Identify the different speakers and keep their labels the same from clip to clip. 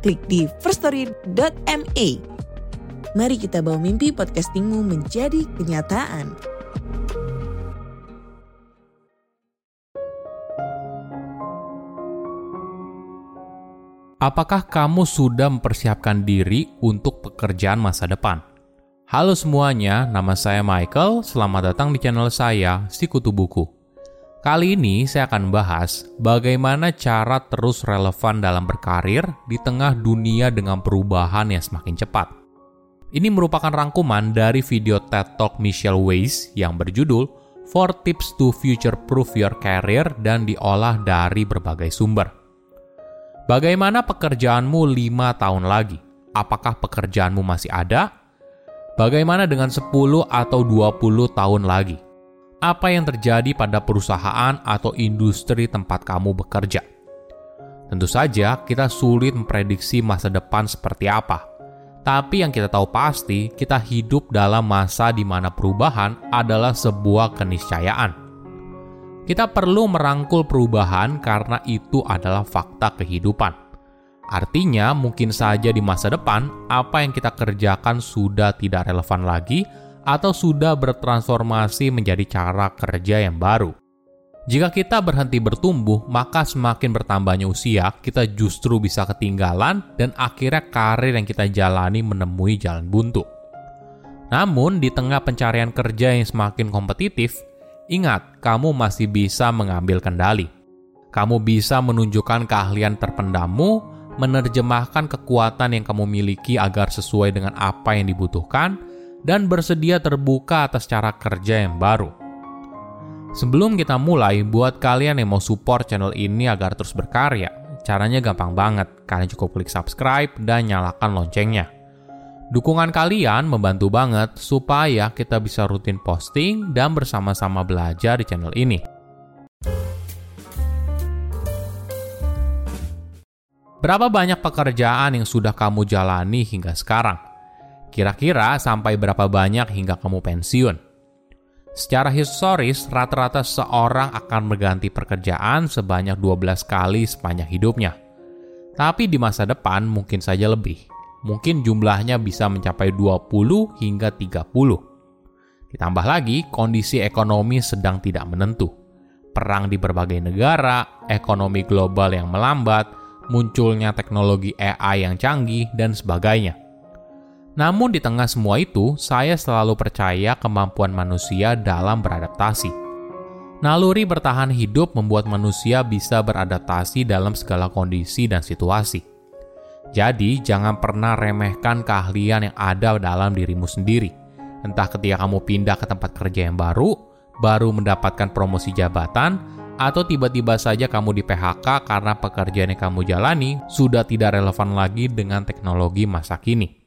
Speaker 1: klik di firststory.me. Mari kita bawa mimpi podcastingmu menjadi kenyataan.
Speaker 2: Apakah kamu sudah mempersiapkan diri untuk pekerjaan masa depan? Halo semuanya, nama saya Michael. Selamat datang di channel saya, Sikutu Buku. Kali ini saya akan bahas bagaimana cara terus relevan dalam berkarir di tengah dunia dengan perubahan yang semakin cepat. Ini merupakan rangkuman dari video TED Talk Michelle Weiss yang berjudul 4 Tips to Future Proof Your Career dan diolah dari berbagai sumber. Bagaimana pekerjaanmu lima tahun lagi? Apakah pekerjaanmu masih ada? Bagaimana dengan 10 atau 20 tahun lagi? Apa yang terjadi pada perusahaan atau industri tempat kamu bekerja? Tentu saja kita sulit memprediksi masa depan seperti apa. Tapi yang kita tahu pasti, kita hidup dalam masa di mana perubahan adalah sebuah keniscayaan. Kita perlu merangkul perubahan karena itu adalah fakta kehidupan. Artinya, mungkin saja di masa depan apa yang kita kerjakan sudah tidak relevan lagi atau sudah bertransformasi menjadi cara kerja yang baru. Jika kita berhenti bertumbuh, maka semakin bertambahnya usia, kita justru bisa ketinggalan dan akhirnya karir yang kita jalani menemui jalan buntu. Namun, di tengah pencarian kerja yang semakin kompetitif, Ingat, kamu masih bisa mengambil kendali. Kamu bisa menunjukkan keahlian terpendammu, menerjemahkan kekuatan yang kamu miliki agar sesuai dengan apa yang dibutuhkan, dan bersedia terbuka atas cara kerja yang baru. Sebelum kita mulai, buat kalian yang mau support channel ini agar terus berkarya, caranya gampang banget. Kalian cukup klik subscribe dan nyalakan loncengnya. Dukungan kalian membantu banget supaya kita bisa rutin posting dan bersama-sama belajar di channel ini. Berapa banyak pekerjaan yang sudah kamu jalani hingga sekarang? Kira-kira sampai berapa banyak hingga kamu pensiun? Secara historis, rata-rata seorang akan berganti pekerjaan sebanyak 12 kali sepanjang hidupnya. Tapi di masa depan mungkin saja lebih mungkin jumlahnya bisa mencapai 20 hingga 30. Ditambah lagi, kondisi ekonomi sedang tidak menentu. Perang di berbagai negara, ekonomi global yang melambat, munculnya teknologi AI yang canggih, dan sebagainya. Namun di tengah semua itu, saya selalu percaya kemampuan manusia dalam beradaptasi. Naluri bertahan hidup membuat manusia bisa beradaptasi dalam segala kondisi dan situasi. Jadi, jangan pernah remehkan keahlian yang ada dalam dirimu sendiri. Entah ketika kamu pindah ke tempat kerja yang baru, baru mendapatkan promosi jabatan, atau tiba-tiba saja kamu di PHK karena pekerjaan yang kamu jalani sudah tidak relevan lagi dengan teknologi masa kini.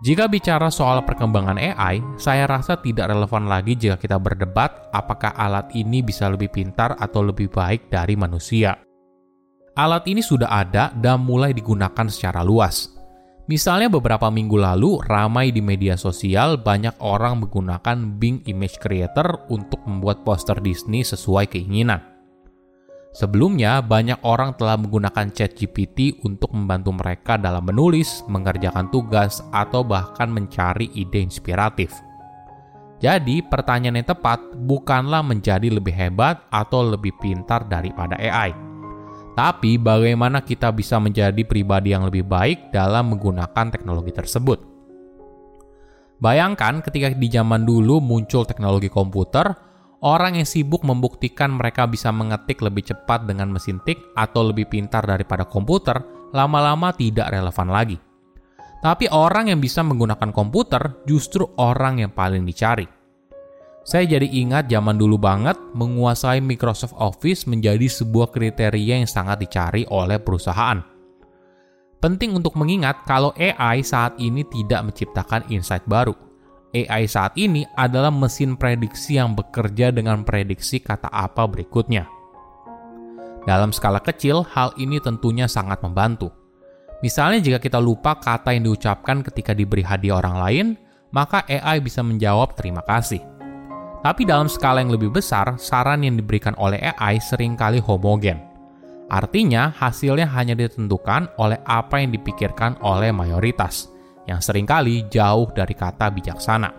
Speaker 2: Jika bicara soal perkembangan AI, saya rasa tidak relevan lagi jika kita berdebat apakah alat ini bisa lebih pintar atau lebih baik dari manusia. Alat ini sudah ada dan mulai digunakan secara luas. Misalnya beberapa minggu lalu, ramai di media sosial banyak orang menggunakan Bing Image Creator untuk membuat poster Disney sesuai keinginan. Sebelumnya, banyak orang telah menggunakan ChatGPT untuk membantu mereka dalam menulis, mengerjakan tugas, atau bahkan mencari ide inspiratif. Jadi, pertanyaan yang tepat bukanlah menjadi lebih hebat atau lebih pintar daripada AI, tapi bagaimana kita bisa menjadi pribadi yang lebih baik dalam menggunakan teknologi tersebut. Bayangkan ketika di zaman dulu muncul teknologi komputer, orang yang sibuk membuktikan mereka bisa mengetik lebih cepat dengan mesin tik atau lebih pintar daripada komputer, lama-lama tidak relevan lagi. Tapi orang yang bisa menggunakan komputer justru orang yang paling dicari. Saya jadi ingat zaman dulu banget menguasai Microsoft Office menjadi sebuah kriteria yang sangat dicari oleh perusahaan. Penting untuk mengingat kalau AI saat ini tidak menciptakan insight baru. AI saat ini adalah mesin prediksi yang bekerja dengan prediksi kata apa berikutnya. Dalam skala kecil, hal ini tentunya sangat membantu. Misalnya jika kita lupa kata yang diucapkan ketika diberi hadiah orang lain, maka AI bisa menjawab terima kasih. Tapi dalam skala yang lebih besar, saran yang diberikan oleh AI sering kali homogen. Artinya, hasilnya hanya ditentukan oleh apa yang dipikirkan oleh mayoritas, yang sering kali jauh dari kata bijaksana.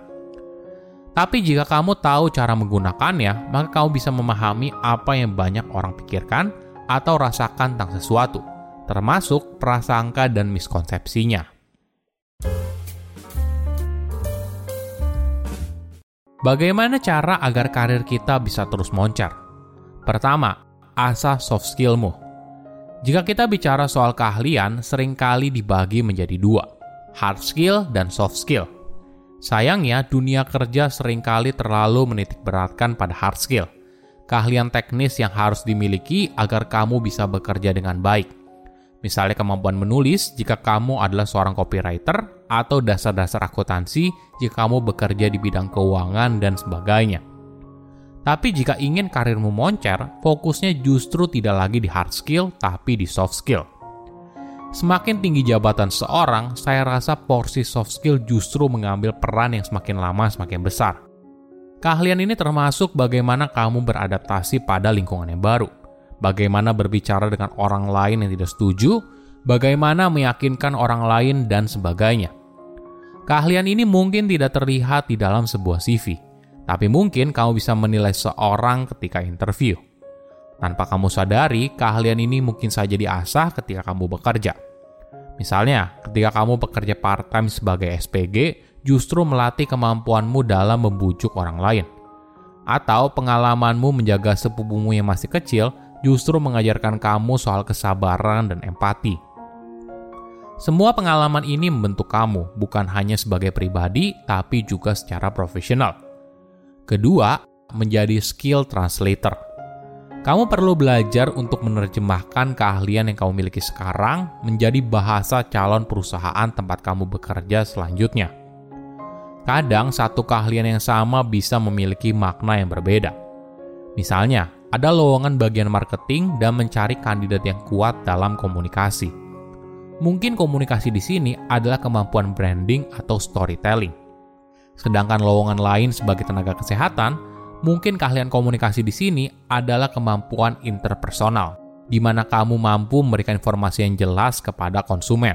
Speaker 2: Tapi jika kamu tahu cara menggunakannya, maka kamu bisa memahami apa yang banyak orang pikirkan atau rasakan tentang sesuatu, termasuk prasangka dan miskonsepsinya. Bagaimana cara agar karir kita bisa terus moncer? Pertama, asah soft skillmu. Jika kita bicara soal keahlian, sering kali dibagi menjadi dua, hard skill dan soft skill. Sayangnya, dunia kerja sering kali terlalu menitik beratkan pada hard skill, keahlian teknis yang harus dimiliki agar kamu bisa bekerja dengan baik. Misalnya kemampuan menulis jika kamu adalah seorang copywriter atau dasar-dasar akuntansi jika kamu bekerja di bidang keuangan dan sebagainya. Tapi jika ingin karirmu moncer, fokusnya justru tidak lagi di hard skill, tapi di soft skill. Semakin tinggi jabatan seorang, saya rasa porsi soft skill justru mengambil peran yang semakin lama semakin besar. Keahlian ini termasuk bagaimana kamu beradaptasi pada lingkungan yang baru, bagaimana berbicara dengan orang lain yang tidak setuju, bagaimana meyakinkan orang lain, dan sebagainya. Keahlian ini mungkin tidak terlihat di dalam sebuah CV, tapi mungkin kamu bisa menilai seorang ketika interview. Tanpa kamu sadari, keahlian ini mungkin saja diasah ketika kamu bekerja. Misalnya, ketika kamu bekerja part-time sebagai SPG, justru melatih kemampuanmu dalam membujuk orang lain. Atau pengalamanmu menjaga sepupumu yang masih kecil justru mengajarkan kamu soal kesabaran dan empati. Semua pengalaman ini membentuk kamu, bukan hanya sebagai pribadi, tapi juga secara profesional. Kedua, menjadi skill translator. Kamu perlu belajar untuk menerjemahkan keahlian yang kamu miliki sekarang menjadi bahasa calon perusahaan tempat kamu bekerja selanjutnya. Kadang satu keahlian yang sama bisa memiliki makna yang berbeda. Misalnya, ada lowongan bagian marketing dan mencari kandidat yang kuat dalam komunikasi Mungkin komunikasi di sini adalah kemampuan branding atau storytelling. Sedangkan lowongan lain sebagai tenaga kesehatan, mungkin keahlian komunikasi di sini adalah kemampuan interpersonal, di mana kamu mampu memberikan informasi yang jelas kepada konsumen.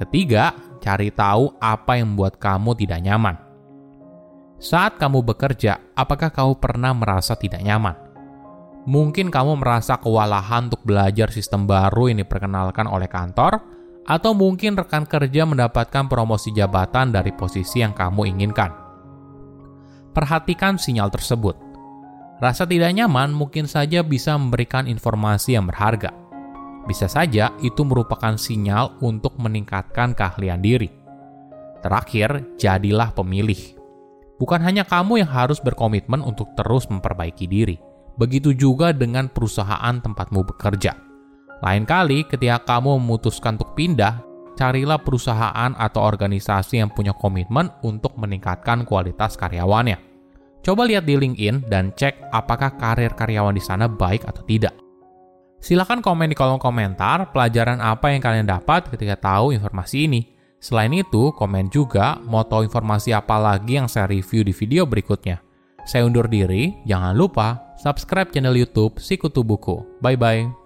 Speaker 2: Ketiga, cari tahu apa yang membuat kamu tidak nyaman. Saat kamu bekerja, apakah kamu pernah merasa tidak nyaman? Mungkin kamu merasa kewalahan untuk belajar sistem baru yang diperkenalkan oleh kantor, atau mungkin rekan kerja mendapatkan promosi jabatan dari posisi yang kamu inginkan. Perhatikan sinyal tersebut. Rasa tidak nyaman mungkin saja bisa memberikan informasi yang berharga. Bisa saja itu merupakan sinyal untuk meningkatkan keahlian diri. Terakhir, jadilah pemilih. Bukan hanya kamu yang harus berkomitmen untuk terus memperbaiki diri Begitu juga dengan perusahaan tempatmu bekerja. Lain kali ketika kamu memutuskan untuk pindah, carilah perusahaan atau organisasi yang punya komitmen untuk meningkatkan kualitas karyawannya. Coba lihat di LinkedIn dan cek apakah karir karyawan di sana baik atau tidak. Silahkan komen di kolom komentar pelajaran apa yang kalian dapat ketika tahu informasi ini. Selain itu, komen juga mau tahu informasi apa lagi yang saya review di video berikutnya. Saya undur diri, jangan lupa subscribe channel YouTube Sikutu Buku. Bye bye.